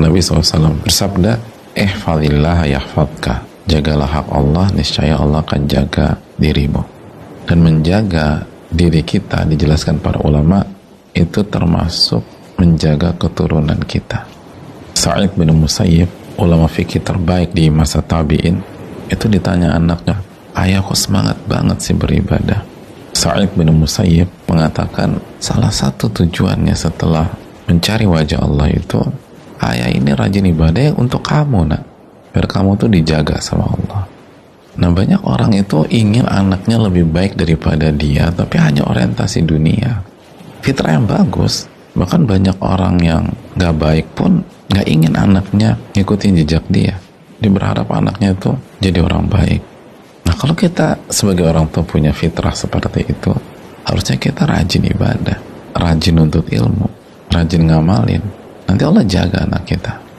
Nabi SAW bersabda, Ihfadillah yahfadka. Jagalah hak Allah, niscaya Allah akan jaga dirimu. Dan menjaga diri kita, dijelaskan para ulama, itu termasuk menjaga keturunan kita. Sa'id bin Musayyib, ulama fikih terbaik di masa tabi'in, itu ditanya anaknya, ayah kok semangat banget sih beribadah. Sa'id bin Musayyib mengatakan, salah satu tujuannya setelah mencari wajah Allah itu, rajin ibadah untuk kamu nak. Biar kamu tuh dijaga sama Allah. Nah banyak orang itu ingin anaknya lebih baik daripada dia tapi hanya orientasi dunia. Fitrah yang bagus. Bahkan banyak orang yang gak baik pun gak ingin anaknya ngikutin jejak dia. Dia berharap anaknya itu jadi orang baik. Nah kalau kita sebagai orang tua punya fitrah seperti itu harusnya kita rajin ibadah rajin untuk ilmu rajin ngamalin. Nanti Allah jaga anak kita